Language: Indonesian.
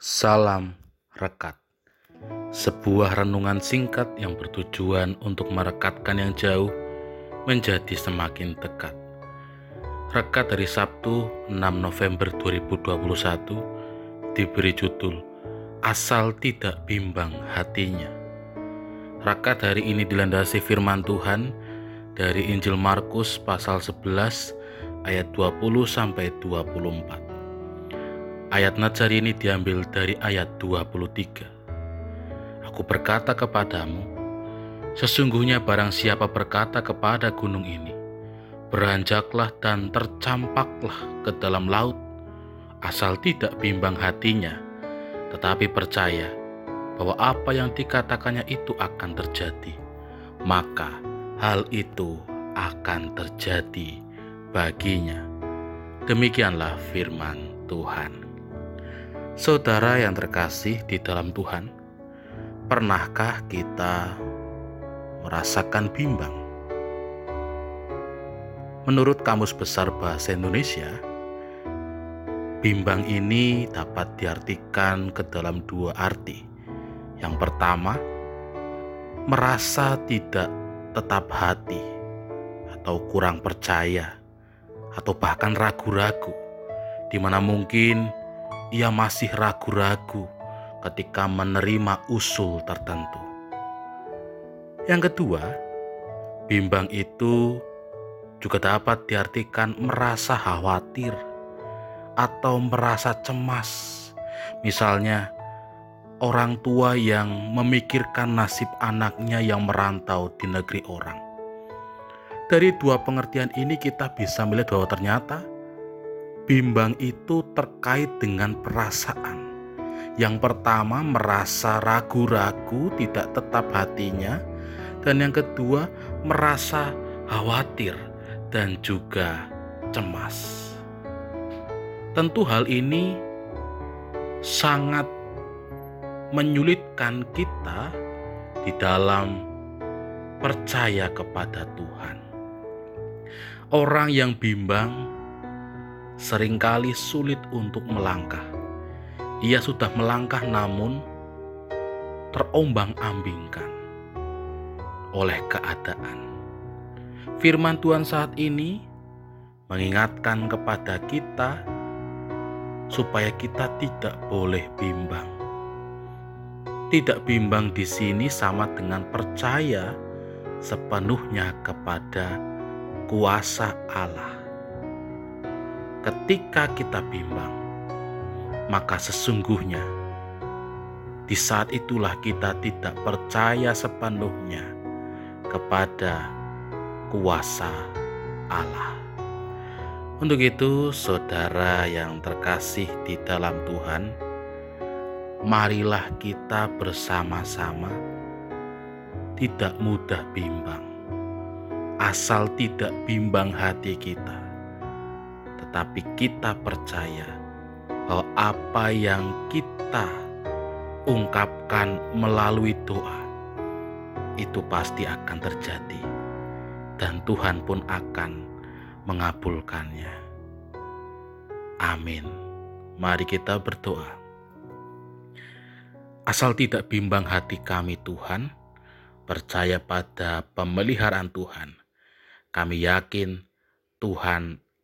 Salam Rekat Sebuah renungan singkat yang bertujuan untuk merekatkan yang jauh menjadi semakin dekat. Rekat dari Sabtu 6 November 2021 diberi judul Asal Tidak Bimbang Hatinya. Rekat hari ini dilandasi firman Tuhan dari Injil Markus pasal 11 ayat 20 sampai 24. Ayat Nazari ini diambil dari ayat 23. Aku berkata kepadamu, sesungguhnya barang siapa berkata kepada gunung ini, beranjaklah dan tercampaklah ke dalam laut, asal tidak bimbang hatinya, tetapi percaya bahwa apa yang dikatakannya itu akan terjadi, maka hal itu akan terjadi baginya. Demikianlah firman Tuhan. Saudara yang terkasih di dalam Tuhan, pernahkah kita merasakan bimbang? Menurut Kamus Besar Bahasa Indonesia, bimbang ini dapat diartikan ke dalam dua arti. Yang pertama, merasa tidak tetap hati atau kurang percaya atau bahkan ragu-ragu di mana mungkin ia masih ragu-ragu ketika menerima usul tertentu. Yang kedua, bimbang itu juga dapat diartikan merasa khawatir atau merasa cemas. Misalnya, orang tua yang memikirkan nasib anaknya yang merantau di negeri orang. Dari dua pengertian ini, kita bisa melihat bahwa ternyata bimbang itu terkait dengan perasaan. Yang pertama, merasa ragu-ragu, tidak tetap hatinya, dan yang kedua, merasa khawatir dan juga cemas. Tentu, hal ini sangat menyulitkan kita di dalam percaya kepada Tuhan. Orang yang bimbang sering kali sulit untuk melangkah. Ia sudah melangkah namun terombang-ambingkan oleh keadaan. Firman Tuhan saat ini mengingatkan kepada kita supaya kita tidak boleh bimbang. Tidak bimbang di sini sama dengan percaya sepenuhnya kepada kuasa Allah ketika kita bimbang, maka sesungguhnya di saat itulah kita tidak percaya sepenuhnya kepada kuasa Allah. Untuk itu, saudara yang terkasih di dalam Tuhan, marilah kita bersama-sama tidak mudah bimbang, asal tidak bimbang hati kita tetapi kita percaya bahwa apa yang kita ungkapkan melalui doa itu pasti akan terjadi, dan Tuhan pun akan mengabulkannya. Amin. Mari kita berdoa. Asal tidak bimbang hati kami, Tuhan, percaya pada pemeliharaan Tuhan. Kami yakin Tuhan